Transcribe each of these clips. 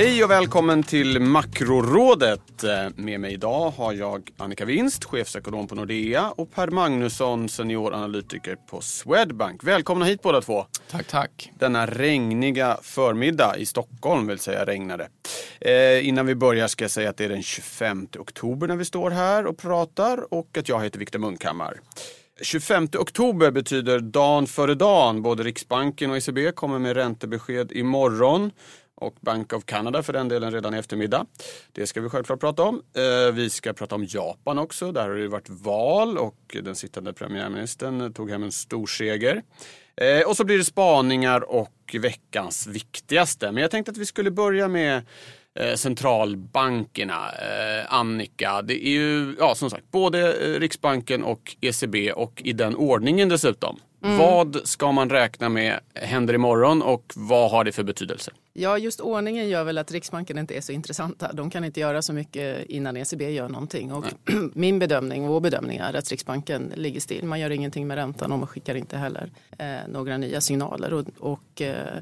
Hej och välkommen till Makrorådet. Med mig idag har jag Annika Winst, chefsekonom på Nordea och Per Magnusson, senioranalytiker på Swedbank. Välkomna hit båda två. Tack, tack. Denna regniga förmiddag i Stockholm vill säga regnade. Eh, innan vi börjar ska jag säga att det är den 25 oktober när vi står här och pratar och att jag heter Viktor Munkhammar. 25 oktober betyder dagen före dagen. Både Riksbanken och ECB kommer med räntebesked imorgon och Bank of Canada för den delen redan i eftermiddag. Det ska vi självklart prata om. Eh, vi ska prata om Japan också. Där har det varit val och den sittande premiärministern tog hem en stor seger. Eh, och så blir det spaningar och veckans viktigaste. Men jag tänkte att vi skulle börja med eh, centralbankerna. Annika, det är ju ja, som sagt både Riksbanken och ECB och i den ordningen dessutom. Mm. Vad ska man räkna med händer imorgon och vad har det för betydelse? Ja, just ordningen gör väl att Riksbanken inte är så intressanta. De kan inte göra så mycket innan ECB gör någonting. Och min bedömning, vår bedömning är att Riksbanken ligger still. Man gör ingenting med räntan och man skickar inte heller eh, några nya signaler. Och, och eh,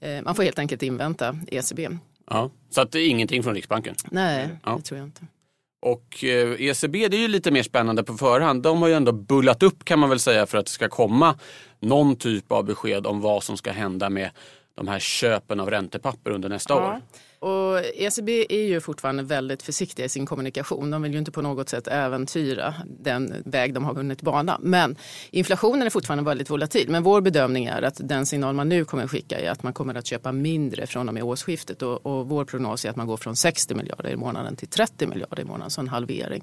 eh man får helt enkelt invänta ECB. Ja, så att det är ingenting från Riksbanken? Nej, ja. det tror jag inte. Och eh, ECB det är ju lite mer spännande på förhand. De har ju ändå bullat upp kan man väl säga för att det ska komma någon typ av besked om vad som ska hända med de här köpen av räntepapper under nästa ja. år. Och ECB är ju fortfarande väldigt försiktiga i sin kommunikation. De vill ju inte på något sätt äventyra den väg de har hunnit bana. Men inflationen är fortfarande väldigt volatil. Men vår bedömning är att den signal man nu kommer att skicka är att man kommer att köpa mindre från och med årsskiftet. Och, och vår prognos är att man går från 60 miljarder i månaden till 30 miljarder i månaden, så en halvering.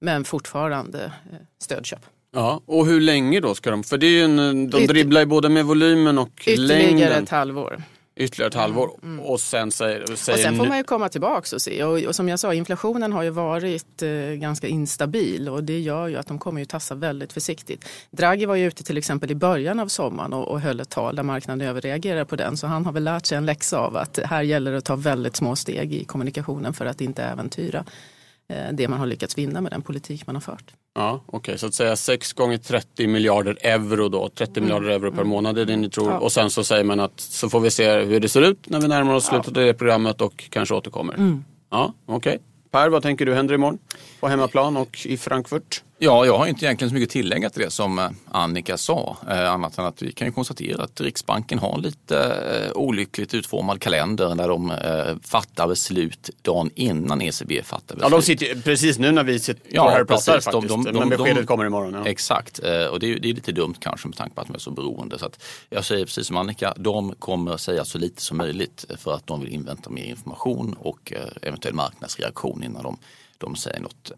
Men fortfarande eh, stödköp. Ja, och hur länge då ska de? För det är en, de dribblar ju både med volymen och Ytterligare längden. Ytterligare ett halvår. Ytterligare ett halvår. Mm. Och sen säger, säger Och sen får man ju komma tillbaka och se. Och, och, som jag sa, inflationen har ju varit eh, ganska instabil och det gör ju att de kommer ju tassa väldigt försiktigt. Draghi var ju ute till exempel i början av sommaren och, och höll ett tal där marknaden överreagerade på den. Så han har väl lärt sig en läxa av att här gäller det att ta väldigt små steg i kommunikationen för att inte äventyra det man har lyckats vinna med den politik man har fört. Ja, Okej, okay. så att säga 6 gånger 30 miljarder euro då. 30 mm. miljarder euro per mm. månad är det ni tror. Ja. Och sen så säger man att så får vi se hur det ser ut när vi närmar oss slutet av det programmet och kanske återkommer. Mm. Ja, okej. Okay. Per, vad tänker du händer imorgon? På hemmaplan och i Frankfurt? Ja, jag har inte egentligen så mycket tillägga till det som eh, Annika sa. Eh, annat än att vi kan ju konstatera att Riksbanken har lite eh, olyckligt utformad kalender när de fattar beslut dagen innan ECB fattar beslut. Ja, de sitter precis nu när vi sitter ja, här och pratar precis, faktiskt. De, de, Men beskedet kommer imorgon. Ja. Exakt, och det är, det är, lite dumt kanske med tanke på att de är så beroende. Så att jag säger precis som Annika, de kommer säga så lite som möjligt för att de vill invänta mer information och eventuell marknadsreaktion innan de, de säger något.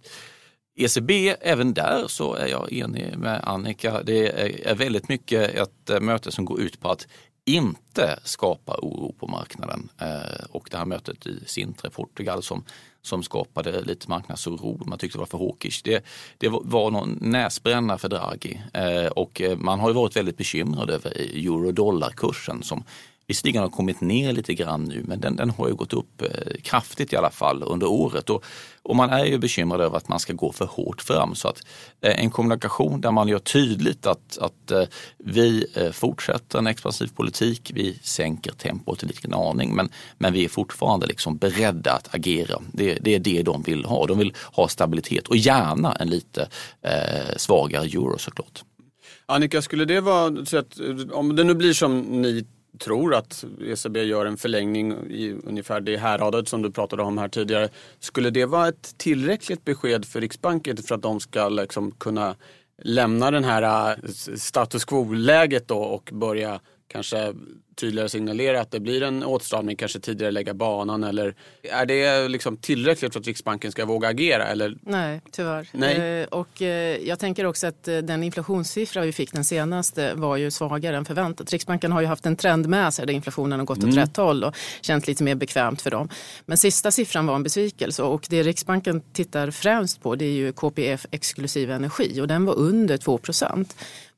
ECB, även där så är jag enig med Annika. Det är väldigt mycket ett eh, möte som går ut på att inte skapa oro på marknaden. Eh, och det här mötet i Sintra, Portugal, som, som skapade lite marknadsoro. Man tyckte det var för hawkish. Det, det var någon näsbränna för Draghi. Eh, och man har ju varit väldigt bekymrad över euro-dollar-kursen som Visserligen har kommit ner lite grann nu men den, den har ju gått upp eh, kraftigt i alla fall under året. Och, och, man är ju bekymrad över att man ska gå för hårt fram. Så att eh, en kommunikation där man gör tydligt att, att eh, vi fortsätter en expansiv politik, vi sänker tempot en liten aning men, men vi är fortfarande liksom beredda att agera. Det, det är det de vill ha. De vill ha stabilitet och gärna en lite eh, svagare euro såklart. Annika, skulle det vara så att om det nu blir som ni tror att ECB gör en förlängning i ungefär det häradet som du pratade om här tidigare. Skulle det vara ett tillräckligt besked för Riksbanken för att de ska liksom kunna lämna den här äh, status quo-läget då och börja kanske tydligare signalera att det blir en åtstramning, kanske tidigare lägga banan eller är det liksom tillräckligt för att Riksbanken ska våga agera? Eller? Nej, tyvärr. Nej. Eh, och eh, jag tänker också att eh, den inflationssiffra vi fick den senaste var ju svagare än förväntat. Riksbanken har ju haft en trend med sig där inflationen har gått åt Mm. rätt håll och känts lite mer bekvämt för dem. Men sista siffran var en besvikelse och det Riksbanken tittar främst på det är ju KPF exklusiv energi och den var under 2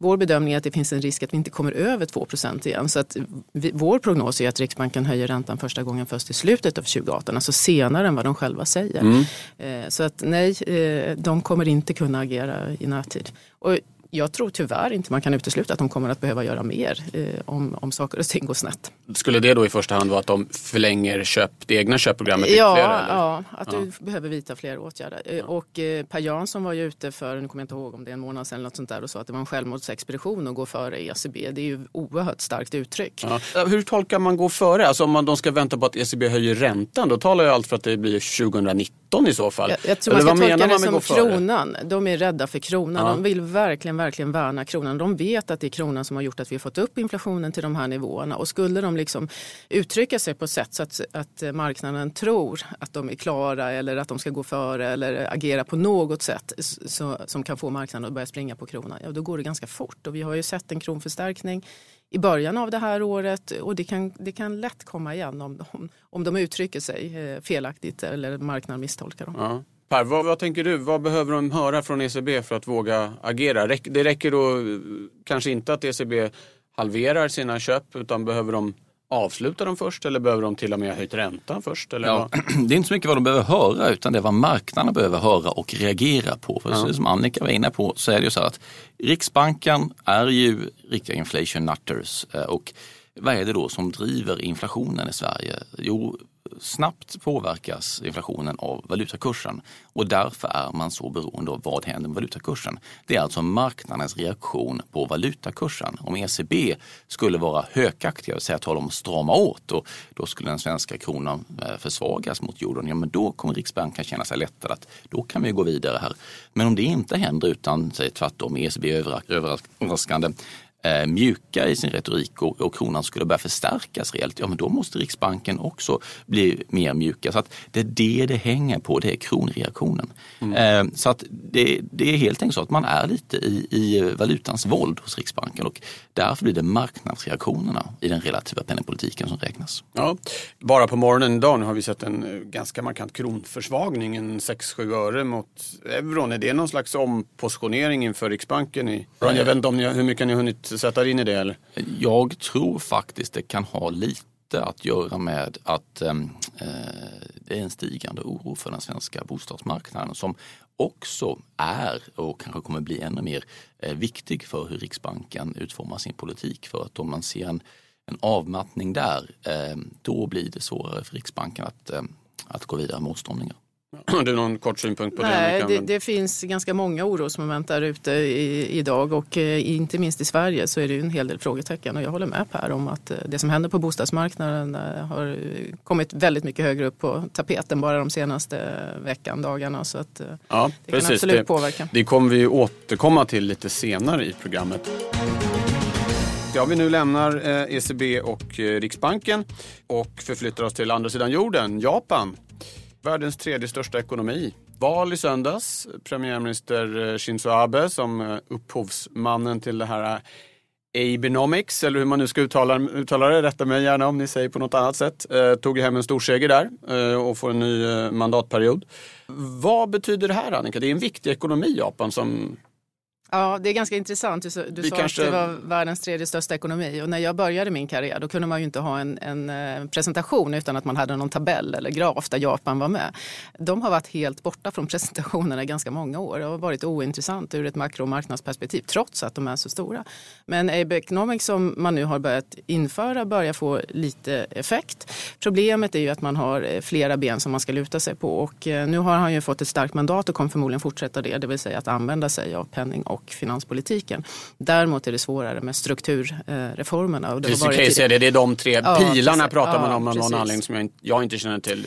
Vår bedömning är att det finns en risk att vi inte kommer över 2% igen. Så att vi, vår prognos är att Riksbanken höjer räntan första gången först i slutet av 2018, alltså senare än vad de själva säger. Mm. Eh, Så att nej, eh, de kommer inte kunna agera i närtid. Och jag tror tyvärr inte man kan utesluta att de kommer att behöva göra mer eh, om, om saker och ting går snett. Skulle det då i första hand vara att de förlänger köp, det egna köpprogrammet Ja, ytterligare? eller? ja, att Ja. du behöver vidta fler åtgärder. Eh, Och eh, Per Jansson var ju ute för, nu kommer jag inte ihåg om det är en månad sedan eller något sånt där och sa att det var en självmordsexpedition att gå före ECB. Det är ju oerhört starkt uttryck. Ja. Hur tolkar man gå före? Alltså om man, de ska vänta på att ECB höjer räntan, då talar ju allt för att det blir 2019 i så fall. Jag, jag tror Eller man ska tolka det som före? kronan. De är rädda för kronan. Ja. De vill verkligen, verkligen värna kronan. De vet att det är kronan som har gjort att vi har fått upp inflationen till de här nivåerna. Och skulle de liksom uttrycka sig på ett sätt så att, att marknaden tror att de är klara eller att de ska gå före eller agera på något sätt så, som kan få marknaden att börja springa på kronan, ja då går det ganska fort. Och vi har ju sett en kronförstärkning i början av det här året och det kan, det kan lätt komma igen om de, om de uttrycker sig eh, felaktigt eller marknaden misstolkar dem. Ja. Per, vad, vad tänker du? Vad behöver de höra från ECB för att våga agera? Det räcker då eh, kanske inte att ECB halverar sina köp utan behöver de avsluta dem först eller behöver de till och med ha höjt räntan först? Eller Ja, det är inte så mycket vad de behöver höra utan det är vad marknaderna behöver höra och reagera på. För Ja. som Annika var inne på så är det ju så att Riksbanken är ju riktiga inflation nutters eh, och vad är det då som driver inflationen i Sverige? Jo, snabbt påverkas inflationen av valutakursen och därför är man så beroende av vad händer med valutakursen. Det är alltså marknadens reaktion på valutakursen. Om ECB skulle vara hökaktiga och säga tala om att strama åt och då skulle den svenska kronan eh, försvagas mot euron, ja men då kommer Riksbanken känna sig lättad att då kan vi gå vidare här. Men om det inte händer utan säg tvärtom, ECB är överraskande eh, mjuka i sin retorik och, och kronan skulle börja förstärkas rejält, ja men då måste Riksbanken också bli mer mjuka. Så att det är det det hänger på, det är kronreaktionen. Eh, så att det, det är helt enkelt så att man är lite i, i valutans våld hos Riksbanken och därför blir det marknadsreaktionerna i den relativa penningpolitiken som räknas. Ja. Bara på morgonen idag nu har vi sett en eh, ganska markant kronförsvagning, en 6-7 öre mot euron. Är det någon slags ompositionering inför Riksbanken? I... Jag vet inte om ni, hur mycket ni har hunnit sätta in i det? Eller? Jag tror faktiskt det kan ha lite att göra med att ehm, eh, det är en stigande oro för den svenska bostadsmarknaden som också är och kanske kommer bli ännu mer eh, viktig för hur Riksbanken utformar sin politik. För att om man ser en, en avmattning där, eh, då blir det svårare för Riksbanken att, eh, att gå vidare med åtstramningar. Har du någon kort synpunkt på det? Nej, det, det finns ganska många orosmoment där ute i, idag och eh, inte minst i Sverige så är det ju en hel del frågetecken och jag håller med Per om att eh, det som händer på bostadsmarknaden eh, har kommit väldigt mycket högre upp på tapeten bara de senaste veckan, dagarna så att Ja, det kan precis. absolut Det, påverka. det kommer vi återkomma till lite senare i programmet. Ja, vi nu lämnar ECB och eh, Riksbanken och förflyttar oss till andra sidan jorden, Japan. Världens tredje största ekonomi. Val i söndags. Premiärminister eh, Shinzo Abe som eh, upphovsmannen till det här eh, Abenomics, eller hur man nu ska uttala, uttala det, rätta mig gärna om ni säger på något annat sätt, eh, tog hem en storseger där eh, och får en ny eh, mandatperiod. Vad betyder det här Annika? Det är en viktig ekonomi Japan som... Ja, det är ganska intressant. Du, sa- du sa kanske- att det var världens tredje största ekonomi och när jag började min karriär då kunde man ju inte ha en, en eh, presentation utan att man hade någon tabell eller graf där Japan var med. De har varit helt borta från presentationerna i ganska många år och har varit ointressant ur ett makromarknadsperspektiv trots att de är så stora. Men Abenomics som man nu har börjat införa börjar få lite effekt. Problemet är ju att man har eh, flera ben som man ska luta sig på och eh, nu har han ju fått ett starkt mandat och kommer förmodligen fortsätta det, det vill säga att använda sig av penning och och finanspolitiken. Däremot är det svårare med strukturreformerna. Och det case är det, det är de tre ja, pilarna precis. pratar man om av någon anledning som jag, jag inte känner till.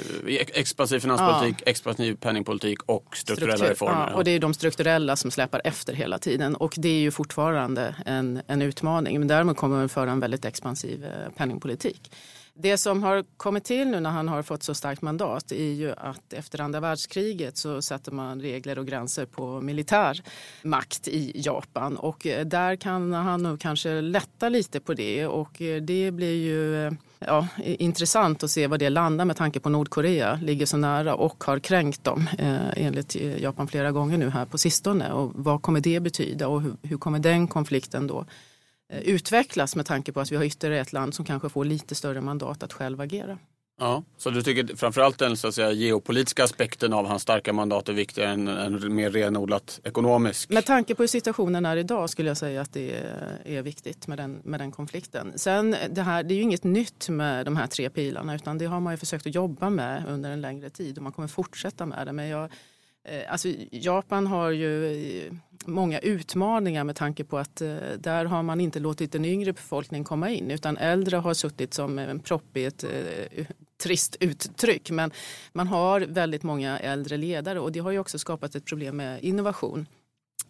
Expansiv finanspolitik, ja. expansiv penningpolitik och strukturella Struktur, reformer. Ja, och det är de strukturella som släpar efter hela tiden och det är ju fortfarande en, en utmaning. Men däremot kommer man föra en väldigt expansiv eh, penningpolitik. Det som har kommit till nu när han har fått så starkt mandat är ju att efter andra världskriget så sätter man regler och gränser på militär makt i Japan. Och eh, där kan han nog kanske lätta lite på det. Och eh, det blir ju eh, ja, intressant att se vad det landar med tanke på Nordkorea. Ligger så nära och har kränkt dem eh, enligt Japan flera gånger nu här på sistone. Och vad kommer det betyda? Och hur, hur kommer den konflikten då utvecklas med tanke på att vi har ytterligare ett land som kanske får lite större mandat att själv agera. Ja, så du tycker framförallt den så att säga, geopolitiska aspekten av hans starka mandat är viktigare än en mer renodlat ekonomisk? Med tanke på hur situationen är idag skulle jag säga att det är viktigt med den, med den konflikten. Sen det, här, det är ju inget nytt med de här tre pilarna utan det har man ju försökt att jobba med under en längre tid och man kommer fortsätta med det. Men jag, Eh, Eh, alltså, Japan har ju eh, många utmaningar med tanke på att eh, där har man inte låtit den yngre befolkningen komma in utan äldre har suttit som en propp i ett trist uttryck. Men man har väldigt många äldre ledare och det har ju också skapat ett problem med innovation.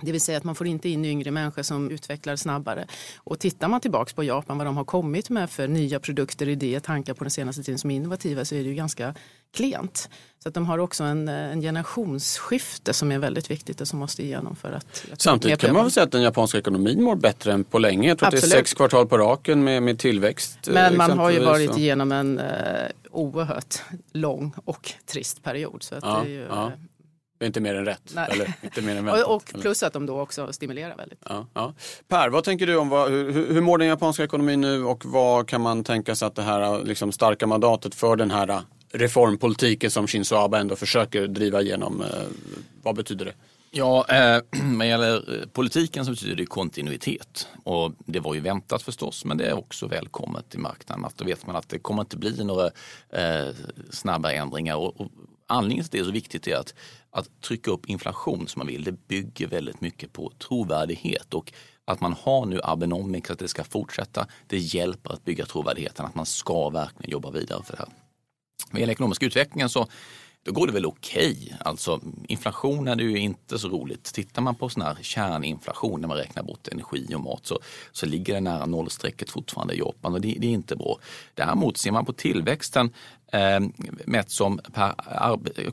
Det vill säga att man får inte in yngre människor som utvecklar snabbare. Och tittar man tillbaks på Japan, vad de har kommit med för nya produkter, idéer, tankar på den senaste tiden som är innovativa så är det ju ganska klent. Så att de har också en, en generationsskifte som är väldigt viktigt och som måste igenom för att... Samtidigt kan man väl säga att den japanska ekonomin mår bättre än på länge. Jag tror Absolut. att det är sex kvartal på raken med, med tillväxt. Men man har ju varit igenom en eh, oerhört lång och trist period. Så att ja, det är ju, ja. Det är inte mer än rätt. Eller, inte mer än och, och plus att de då också stimulerar väldigt. Ja, ja. Per, vad tänker du om vad, hur, hur mår den japanska ekonomin nu och vad kan man tänka sig att det här liksom, starka mandatet för den här reformpolitiken som Shinzo Abe ändå försöker driva igenom, eh, vad betyder det? Ja, eh, vad gäller politiken så betyder det kontinuitet. Och det var ju väntat förstås, men det är också välkommet i marknaden. Att då vet man att det kommer inte bli några eh, snabba ändringar. Och, och anledningen till det är så viktigt är att att trycka upp inflation som man vill, det bygger väldigt mycket på trovärdighet och att man har nu Abenomics, att det ska fortsätta, det hjälper att bygga trovärdigheten, att man ska verkligen jobba vidare för det här. Vad gäller ekonomiska utvecklingen så då går det väl okej. Okay. Alltså inflationen är ju inte så roligt. Tittar man på sån här kärninflation när man räknar bort energi och mat så, så ligger det nära nollstrecket fortfarande i Japan och det, det är inte bra. Däremot ser man på tillväxten eh, mätt som per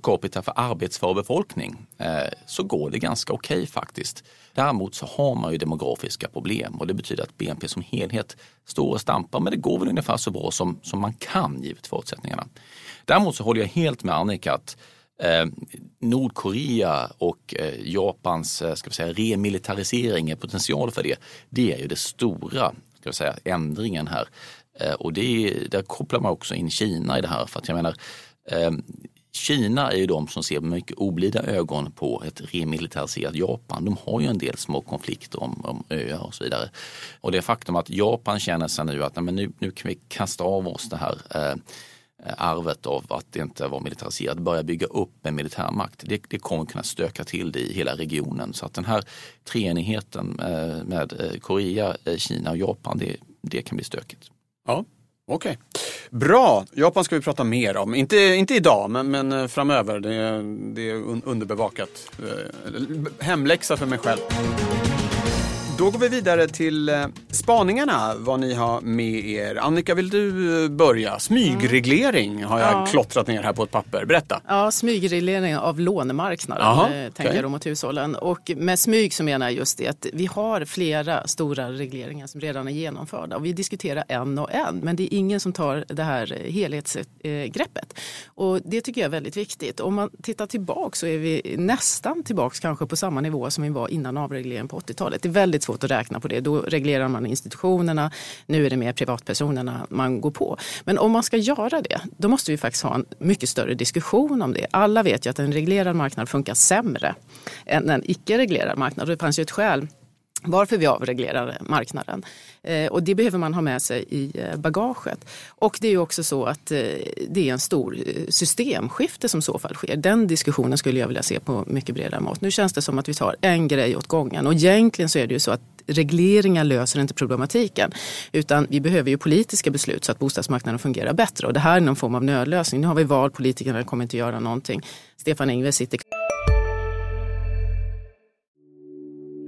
capita för arbetsför befolkning eh, så går det ganska okej okay, faktiskt. Däremot så har man ju demografiska problem och det betyder att BNP som helhet står och stampar men det går väl ungefär så bra som, som man kan givet förutsättningarna. Däremot så håller jag helt med Annika att eh, Nordkorea och eh, Japans eh, ska vi säga, remilitarisering, potential för det, det är ju det stora ska vi säga, ändringen här. Eh, och det, där kopplar man också in Kina i det här. För att jag menar, eh, Kina är ju de som ser med mycket oblida ögon på ett remilitariserat Japan. De har ju en del små konflikter om, om öar och så vidare. Och det faktum att Japan känner sig nu att nej, men nu, nu kan vi kasta av oss det här eh, Eh, arvet av att det inte var militariserat, börja bygga upp en militärmakt. Det, det kommer kunna stöka till det i hela regionen. Så att den här treenigheten eh, med eh, Korea, Kina och Japan, det, det kan bli stökigt. Ja, Okej, okay. bra. Japan ska vi prata mer om. Inte, inte idag, men, men framöver. Det, det är underbevakat. Hemläxa för mig själv. Då går vi vidare till eh, spaningarna, vad ni har med er. Annika, vill du eh, börja? Smygreglering har jag ja. klottrat ner här på ett papper. Berätta. Ja, smygreglering av lånemarknaden Aha, eh, tänker okay. jag mot hushållen. Och med smyg så menar jag just det att vi har flera stora regleringar som redan är genomförda och vi diskuterar en och en. Men det är ingen som tar det här helhetsgreppet. Och det tycker jag är väldigt viktigt. Om man tittar tillbaka så är vi nästan tillbaka kanske på samma nivå som vi var innan avregleringen på 80-talet. Det är väldigt svårt att räkna på det. Då reglerar man institutionerna. Nu är det mer privatpersonerna man går på. Men om man ska göra det, då måste vi faktiskt ha en mycket större diskussion om det. Alla vet ju att en reglerad marknad funkar sämre än en icke-reglerad marknad. Det fanns ju ett skäl varför vi avreglerar marknaden. Eh, och det behöver man ha med sig i eh, bagaget. Och det är ju också så att eh, det är en stor eh, systemskifte som så fall sker. Den diskussionen skulle jag vilja se på mycket bredare mått. Nu känns det som att vi tar en grej åt gången och egentligen så är det ju så att regleringar löser inte problematiken. Utan vi behöver ju politiska beslut så att bostadsmarknaden fungerar bättre. Och det här är någon form av nödlösning. Nu har vi val, politikerna kommer inte göra någonting. Stefan Ingves sitter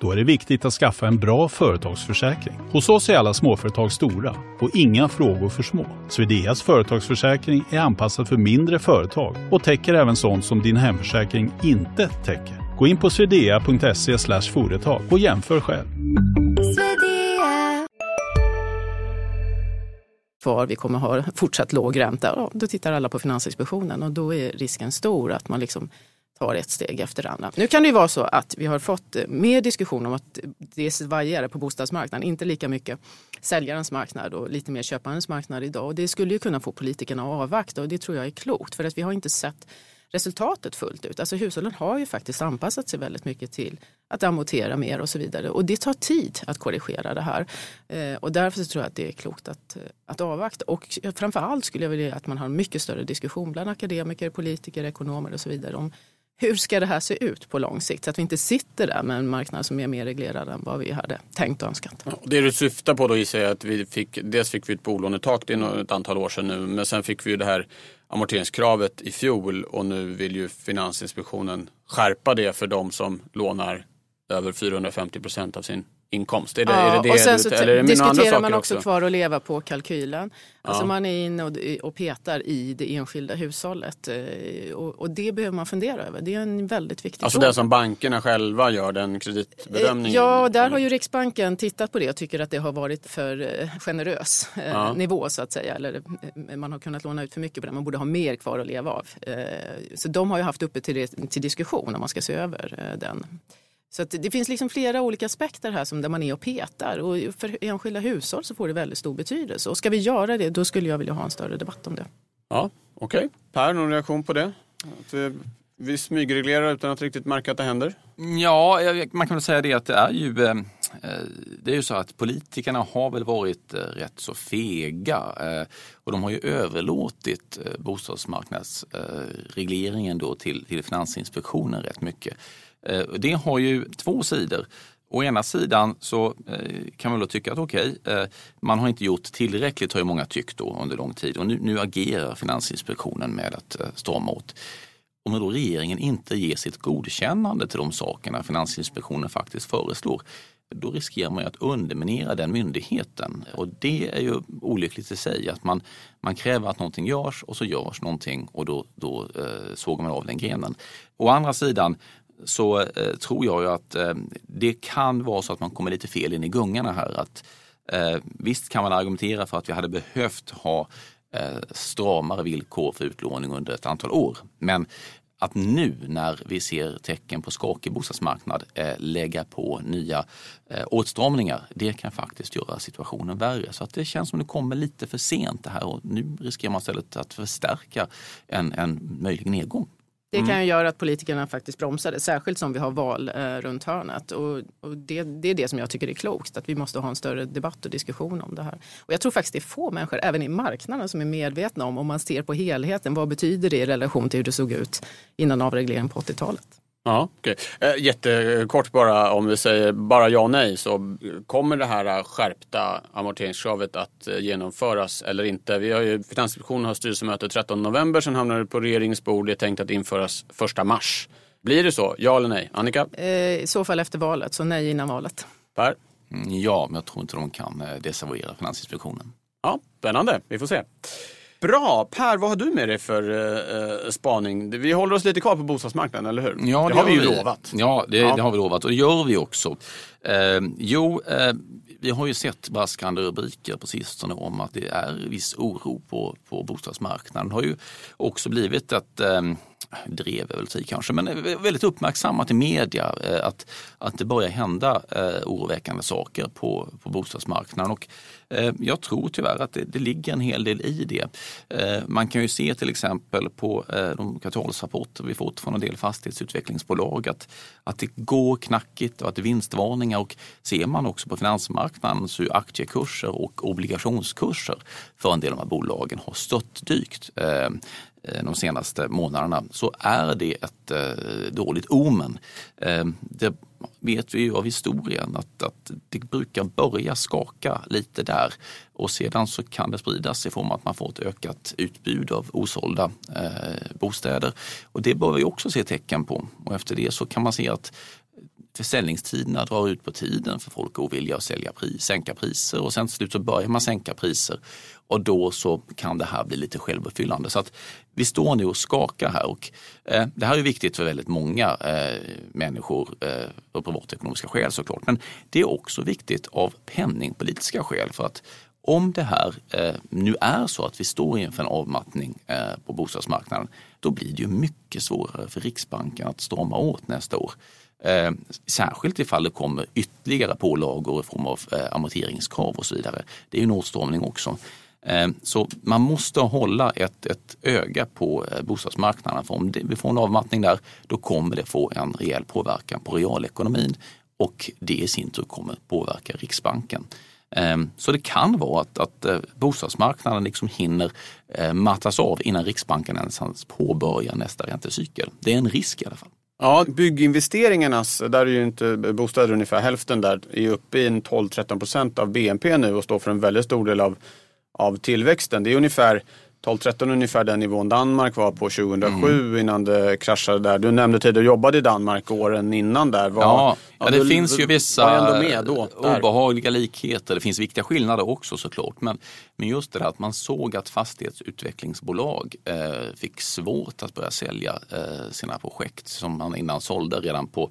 Då är det viktigt att skaffa en bra företagsförsäkring. Hos oss är alla småföretag stora och inga frågor för små. Swedeas företagsförsäkring är anpassad för mindre företag och täcker även sånt som din hemförsäkring inte täcker. Gå in på swedea.se företag och jämför själv. Kvar, vi kommer ha fortsatt låg ränta. Ja, då tittar alla på Finansinspektionen och då är risken stor att man liksom tar ett steg efter det andra. Nu kan det ju vara så att vi har fått eh, mer diskussion om att det svajar på bostadsmarknaden, inte lika mycket säljarens marknad och lite mer köparens marknad idag. Och det skulle ju kunna få politikerna att avvakta och det tror jag är klokt för att vi har inte sett resultatet fullt ut. Alltså hushållen har ju faktiskt anpassat sig väldigt mycket till att amortera mer och så vidare. Och det tar tid att korrigera det här. Eh, och därför tror jag att det är klokt att, eh, att avvakta. Och framför allt skulle jag vilja att man har en mycket större diskussion bland akademiker, politiker, ekonomer och så vidare om hur ska det här se ut på lång sikt? Så att vi inte sitter där med en marknad som är mer reglerad än vad vi hade tänkt och önskat. Ja, det du syftar på då gissar jag att vi fick, dels fick vi ett bolånetak, det är ett antal år sedan nu, men sen fick vi ju det här amorteringskravet i fjol och nu vill ju Finansinspektionen skärpa det för de som lånar över 450 procent av sin inkomst? Är det, ja, är det, det och sen så eller är det diskuterar man också, också kvar att leva på kalkylen. Alltså Ja. man är inne och, och petar i det enskilda hushållet. eh, Och, och det behöver man fundera över. Det är en väldigt viktig Alltså fråga. den som bankerna själva gör den kreditbedömningen? Ja, där har ju Riksbanken tittat på det och tycker att det har varit för eh, generös eh, Ja. nivå så att säga. Eller eh, man har kunnat låna ut för mycket på det. Man borde ha mer kvar att leva av. Eh, Så de har ju haft uppe till, det- till diskussion om man ska se över eh, den. Så att det finns liksom flera olika aspekter här som där man är och petar. Och för enskilda hushåll så får det väldigt stor betydelse. Och ska vi göra det, då skulle jag vilja ha en större debatt om det. Ja, okej. Per, någon reaktion på det? Att vi, vi smygreglerar utan att riktigt märka att det händer? Ja, jag- man kan väl säga det att det är ju, eh, eh, det är ju så att politikerna har väl varit eh, rätt så fega eh, och de har ju överlåtit eh, bostadsmarknadsregleringen då till, till Finansinspektionen rätt mycket. Eh, det har ju två sidor. Å ena sidan så eh, kan man väl tycka att okej, okay, man har inte gjort tillräckligt har ju många tyckt då under lång tid och nu, nu agerar Finansinspektionen med att strama åt. Om då regeringen inte ger sitt godkännande till de sakerna Finansinspektionen faktiskt föreslår, då riskerar man ju att underminera den myndigheten. Och det är ju olyckligt i sig att man, man kräver att någonting görs och så görs någonting och då, då eh, sågar man av den grenen. Å andra sidan så eh, tror jag ju att eh, det kan vara så att man kommer lite fel in i gungorna här. Att, eh, visst kan man argumentera för att vi hade behövt ha eh, stramare villkor för utlåning under ett antal år. Men att nu när vi ser tecken på skakig bostadsmarknad eh, lägga på nya eh, åtstramningar, det kan faktiskt göra situationen värre. Så att det känns som det kommer lite för sent det här och nu riskerar man istället att förstärka en, en möjlig nedgång. Det Mm. kan ju göra att politikerna faktiskt bromsar det, särskilt som vi har val eh, runt hörnet. Och, och det, det är det som jag tycker är klokt, att vi måste ha en större debatt och diskussion om det här. Och jag tror faktiskt det är få människor, även i marknaden, som är medvetna om, om man ser på helheten, vad betyder det i relation till hur det såg ut innan avregleringen på 80-talet? Ja, okej. Eh, jättekort bara, om vi säger bara ja och nej, så kommer det här eh, skärpta amorteringskravet att eh, genomföras eller inte? Vi har ju, Finansinspektionen har styrelsemöte 13 november, sen hamnar det på regeringens bord. Det är tänkt att införas 1 mars. Blir det så? Ja eller nej? Annika? Eh, I så fall efter valet, så nej innan valet. Per? Mm, Ja, men jag tror inte de kan desavouera Finansinspektionen. Ja, spännande. Vi får se. Bra! Per, vad har du med dig för eh, spaning? Vi håller oss lite kvar på bostadsmarknaden, eller hur? Ja, det, har vi ju lovat. Ja det, Ja. det har vi lovat och det gör vi också. Eh, jo, eh, vi har ju sett braskande rubriker på sistone om att det är viss oro på, på bostadsmarknaden. Det har ju också blivit ett, eh, drev väl sig kanske, men väldigt uppmärksammat i media eh, att, att det börjar hända eh, oroväckande saker på, på bostadsmarknaden. Och eh, Eh, jag tror tyvärr att det, det ligger en hel del i det. Eh, man kan ju se till exempel på eh, de kvartalsrapporter vi fått från en del fastighetsutvecklingsbolag att, att det går knackigt och att det är vinstvarningar. Och ser man också på finansmarknaden så är aktiekurser och obligationskurser för en del av de här bolagen har stött dykt. De senaste månaderna så är det ett dåligt omen. Det vet vi ju av historien att, att det brukar börja skaka lite där och sedan så kan det spridas i form av att man får ett ökat utbud av osålda eh, bostäder. Och det bör vi också se tecken på och efter det så kan man se att försäljningstiderna drar ut på tiden för folk är ovilliga att sälja pris, sänka priser och sen till slut så börjar man sänka priser och då så kan det här bli lite självuppfyllande. Så att vi står nu och skakar här och eh, det här är viktigt för väldigt många eh, människor eh, av privatekonomiska skäl såklart. Men det är också viktigt av penningpolitiska skäl för att om det här eh, nu är så att vi står inför en avmattning eh, på bostadsmarknaden, då blir det ju mycket svårare för Riksbanken att strama åt nästa år. Eh, särskilt ifall det kommer ytterligare pålagor i form av eh, amorteringskrav och så vidare. Det är en åtstramning också. Eh, så man måste hålla ett, ett öga på eh, bostadsmarknaden. För om det, vi får en avmattning där, då kommer det få en rejäl påverkan på realekonomin och det i sin tur kommer påverka Riksbanken. Eh, så det kan vara att, att bostadsmarknaden liksom hinner mattas av innan Riksbanken ens påbörjar nästa räntecykel. Det är en risk i alla fall. Ja, bygginvesteringarnas, där är ju inte bostäder ungefär hälften där, är uppe i 12-13 procent av BNP nu och står för en väldigt stor del av, av tillväxten. Det är ungefär 12-13 ungefär den nivån Danmark var på 2007 mm. innan det kraschade där. Du nämnde tidigare, du jobbade i Danmark åren innan där. Var, ja, ja, det du, finns ju vissa då, obehagliga likheter. Det finns viktiga skillnader också såklart. Men, men just det där att man såg att fastighetsutvecklingsbolag eh, fick svårt att börja sälja eh, sina projekt som man innan sålde redan på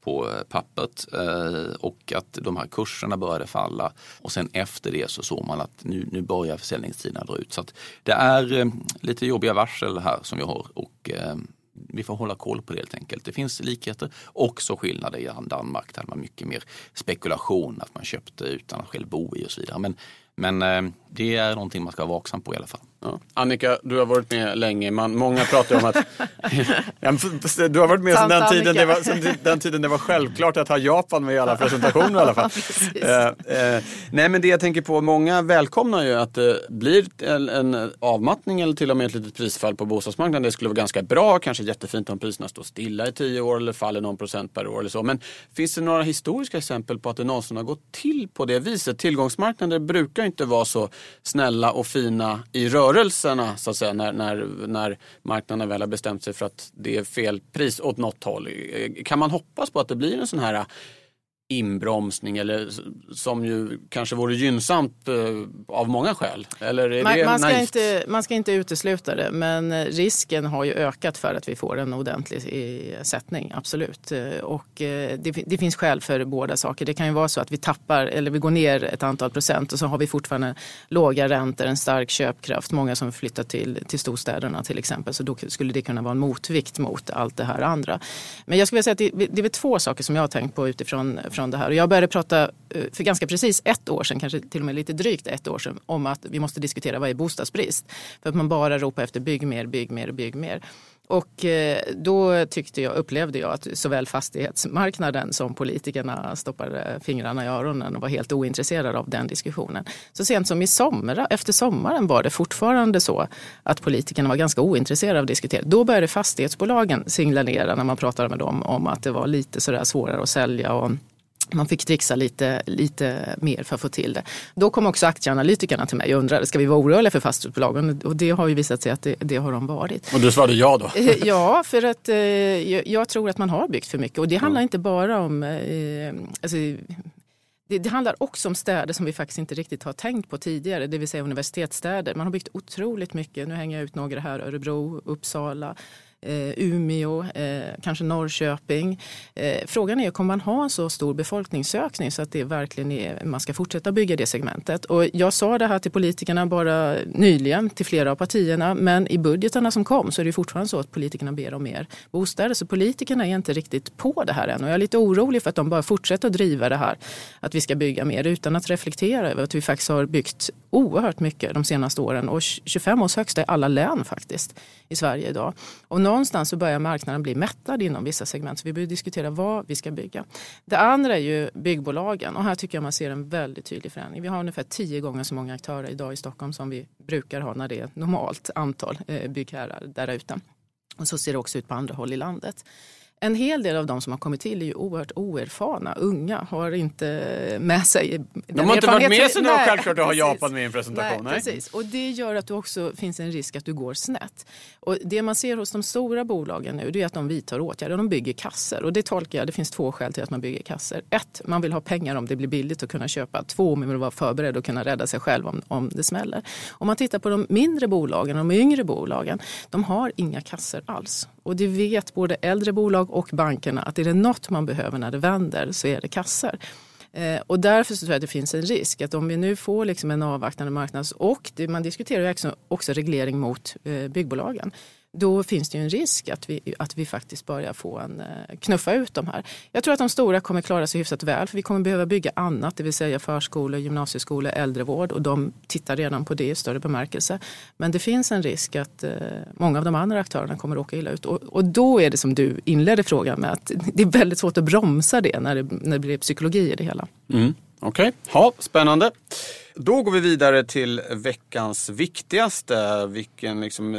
på eh, pappret eh, och att de här kurserna började falla. Och sen efter det så såg man att nu, nu börjar försäljningstiderna dra ut. Så det är eh, lite jobbiga varsel här som vi har och vi får hålla koll på det helt enkelt. Det finns likheter, också skillnader i Danmark. Där man mycket mer spekulation, att man köpte utan att själv bo i och så vidare. Men, men det är någonting man ska vara vaksam på i alla fall. Ja. Annika, du har varit med länge. Man, många pratar om att... du har varit med sedan den, tiden det var, sedan den tiden det var självklart att ha Japan med i alla presentationer i alla fall. eh, eh, nej men det jag tänker på, många välkomnar ju att det blir en, en, avmattning eller till och med ett litet prisfall på bostadsmarknaden. Det skulle vara ganska bra, kanske jättefint om priserna står stilla i tio år eller faller någon procent per år eller så. Men finns det några historiska exempel på att det någonsin har gått till på det viset? Tillgångsmarknader brukar inte vara så snälla och fina i rörelserna så att säga när, när, när marknaden väl har bestämt sig för att det är fel pris åt något håll. Kan man hoppas på att det blir en sån här inbromsning eller som ju kanske vore gynnsamt eh, av många skäl? Eller man, man, ska inte, man ska inte utesluta det men risken har ju ökat för att vi får en ordentlig sättning, absolut. Och eh, det, det, finns skäl för båda saker. Det kan ju vara så att vi tappar eller vi går ner ett antal procent och så har vi fortfarande låga räntor, en stark köpkraft, många som flyttar till, till storstäderna till exempel. Så då skulle det kunna vara en motvikt mot allt det här andra. Men jag skulle vilja säga att det, det är två saker som jag har tänkt på utifrån från det här. Och jag började prata eh, för ganska precis ett år sedan, kanske till och med lite drygt ett år sedan, om att vi måste diskutera vad är bostadsbrist. För att man bara ropar efter bygg mer, bygg mer, bygg mer. Och eh, då tyckte jag, upplevde jag att såväl fastighetsmarknaden som politikerna stoppade fingrarna i öronen och var helt ointresserade av den diskussionen. Så sent som i somras, efter sommaren var det fortfarande så att politikerna var ganska ointresserade av att diskutera. Då började fastighetsbolagen signalera när man pratade med dem om att det var lite sådär svårare att sälja och man fick trixa lite, lite mer för att få till det. Då kom också aktieanalytikerna till mig och undrade, ska vi vara oroliga för fastighetsbolagen? Och det har ju visat sig att det, det har de varit. Och du svarade ja då? Eh, ja, för att eh, jag tror att man har byggt för mycket. Och det handlar mm. inte bara om eh, alltså, det, det, handlar också om städer som vi faktiskt inte riktigt har tänkt på tidigare, det vill säga universitetsstäder. Man har byggt otroligt mycket. Nu hänger jag ut några här, Örebro, Uppsala, eh, Umeå, eh, kanske Norrköping. Eh, frågan är, kommer man ha en så stor befolkningsökning så att det verkligen är, man ska fortsätta bygga det segmentet? Och jag sa det här till politikerna bara nyligen, till flera av partierna, men i budgetarna som kom så är det fortfarande så att politikerna ber om mer bostäder. Så politikerna är inte riktigt på det här än och jag är lite orolig för att de bara fortsätter att driva det här, att vi ska bygga mer utan att reflektera över att vi faktiskt har byggt oerhört mycket de senaste åren och 25 års högsta i alla län faktiskt i Sverige idag. Och någonstans så börjar marknaden bli mättad inom vissa segment så vi behöver diskutera vad vi ska bygga. Det andra är ju byggbolagen och här tycker jag man ser en väldigt tydlig förändring. Vi har ungefär tio gånger så många aktörer idag i Stockholm som vi brukar ha när det är normalt antal eh, byggherrar där ute. Och så ser det också ut på andra håll i landet. En hel del av de som har kommit till är ju oerhört oerfarna, unga, har inte med sig De har inte varit med sig något självklart att ha Japan med i en presentation. Nej, precis. Och det gör att det också finns en risk att du går snett. Och det man ser hos de stora bolagen nu det är att de vidtar åtgärder. De bygger kasser och det tolkar jag, det finns två skäl till att man bygger kasser. Ett, man vill ha pengar om det blir billigt att kunna köpa. Två, man vill vara förberedd och kunna rädda sig själv om, om det smäller. Om man tittar på de mindre bolagen, de yngre bolagen, de har inga kasser alls. Och det vet både äldre bolag och bankerna att är det något man behöver när det vänder så är det kassor. Eh, och därför så tror jag att det finns en risk att om vi nu får liksom en avvaktande marknad och det, man diskuterar ju också, också reglering mot eh, byggbolagen då finns det ju en risk att vi, att vi faktiskt börjar få en, eh, knuffa ut de här. Jag tror att de stora kommer klara sig hyfsat väl för vi kommer behöva bygga annat, det vill säga förskolor, gymnasieskolor, äldrevård och de tittar redan på det i större bemärkelse. Men det finns en risk att eh, många av de andra aktörerna kommer att åka illa ut och, och då är det som du inledde frågan med att det är väldigt svårt att bromsa det när det, när det blir psykologi i det hela. Mm. Okej, okay. ja, spännande. Då går vi vidare till veckans viktigaste. Vilken liksom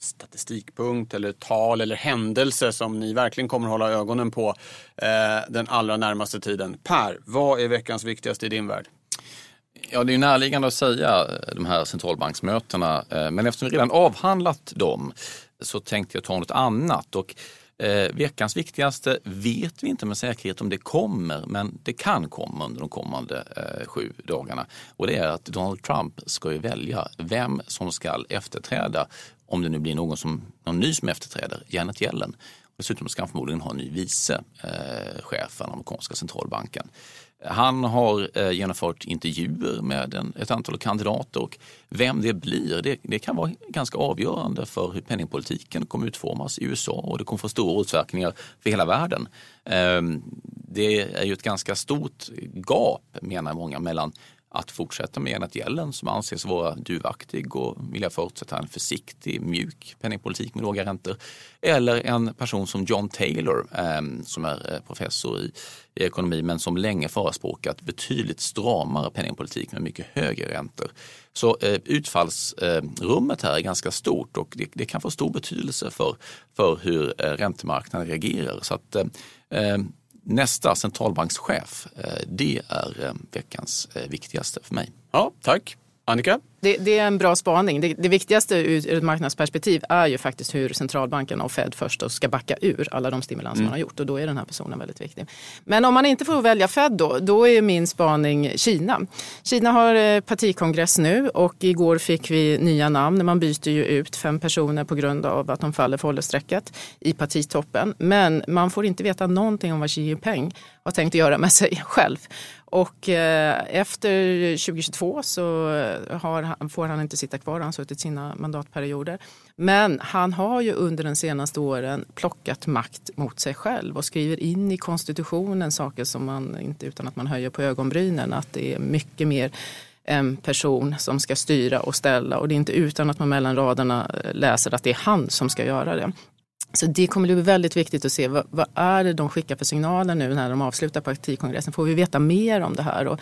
statistikpunkt eller tal eller händelse som ni verkligen kommer hålla ögonen på eh, den allra närmaste tiden. Per, vad är veckans viktigaste i din värld? Ja, det är ju närliggande att säga de här centralbanksmötena, eh, men eftersom vi redan avhandlat dem så tänkte jag ta något annat. Och Eh, veckans viktigaste vet vi inte med säkerhet om det kommer, men det kan komma under de kommande eh, sju dagarna. Och det är att Donald Trump ska ju välja vem som ska efterträda, om det nu blir någon, som, någon ny som efterträder, Janet Yellen. Dessutom ska han förmodligen ha en ny vice eh, chef för den amerikanska centralbanken. Han har eh, genomfört intervjuer med en, ett antal kandidater och vem det blir det, det, kan vara ganska avgörande för hur penningpolitiken kommer utformas i USA och det kommer få stora återverkningar för hela världen. Eh, det är ju ett ganska stort gap menar många mellan att fortsätta med Janet Yellen som anses vara duvaktig och vill jag förutsätta en försiktig, mjuk penningpolitik med låga räntor. Eller en person som John Taylor eh, som är eh, professor i, i, ekonomi men som länge förespråkat betydligt stramare penningpolitik med mycket högre räntor. Så eh, utfallsrummet eh, här är ganska stort och det, det, kan få stor betydelse för, för hur eh, räntemarknaden reagerar. Så att, eh, ehm, Nästa centralbankschef, eh, det är eh, veckans eh, viktigaste för mig. Ja, tack. Annika? Det, det, är en bra spaning. Det, det, viktigaste ur ett marknadsperspektiv är ju faktiskt hur centralbanken och Fed först ska backa ur alla de stimulanser mm. man har gjort och då är den här personen väldigt viktig. Men om man inte får välja Fed då, då är min spaning Kina. Kina har partikongress nu och igår fick vi nya namn. Man byter ju ut fem personer på grund av att de faller för åldersstrecket i partitoppen. Men man får inte veta någonting om vad Xi Jinping har tänkt att göra med sig själv. Och eh, efter 2022 så har, får han inte sitta kvar, han har suttit sina mandatperioder. Men han har ju under de senaste åren plockat makt mot sig själv och skriver in i konstitutionen saker som man inte utan att man höjer på ögonbrynen att det är mycket mer en person som ska styra och ställa och det är inte utan att man mellan raderna eh, läser att det är han som ska göra det. Så det kommer att bli väldigt viktigt att se vad, vad, är det de skickar för signaler nu när de avslutar partikongressen. Får vi veta mer om det här? Och,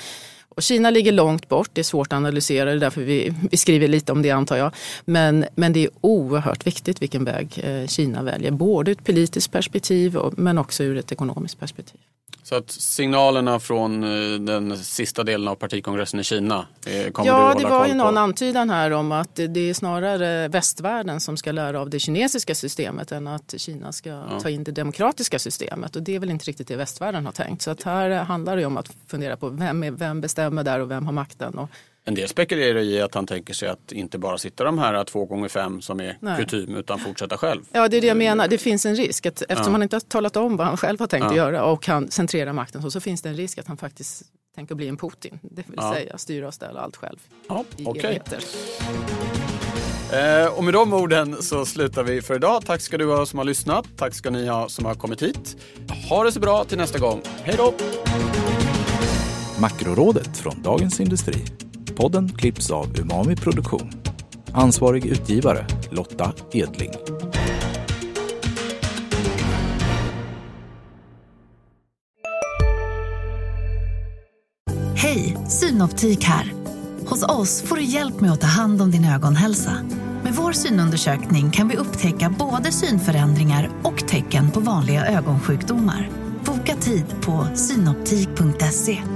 och Kina ligger långt bort, det är svårt att analysera, det är därför vi, vi skriver lite om det antar jag. Men, men det är oerhört viktigt vilken väg eh, Kina väljer, både ur ett politiskt perspektiv men också ur ett ekonomiskt perspektiv. Så att signalerna från eh, den sista delen av partikongressen i Kina eh, kommer ja, du hålla det var ju någon antydan här om att det är snarare västvärlden som ska lära av det kinesiska systemet än att Kina ska ja. ta in det demokratiska systemet. Och det är väl inte riktigt det västvärlden har tänkt. Så att här handlar det om att fundera på vem, är, vem bestämmer där och vem har makten. Och En del spekulerar i att han tänker sig att inte bara sitta de här två gånger fem som är Nej. kutym utan fortsätta själv. Ja, det är det jag menar. Det finns en risk att eftersom Ja. han inte har talat om vad han själv har tänkt Ja. att göra och kan centrera makten så, så finns det en risk att han faktiskt tänker bli en Putin. Det vill Ja. säga styra och ställa allt själv Ja, i okej. evigheter. Eh, och med de orden så slutar vi för idag. Tack ska du ha som har lyssnat. Tack ska ni ha som har kommit hit. Ha det så bra till nästa gång. Hej då! Makrorådet från Dagens Industri. Podden klipps av Umami Produktion. Ansvarig utgivare Lotta Edling. Hej, Synoptik här. Hos oss får du hjälp med att ta hand om din ögonhälsa. Med vår synundersökning kan vi upptäcka både synförändringar och tecken på vanliga ögonsjukdomar. Boka tid på synoptik.se.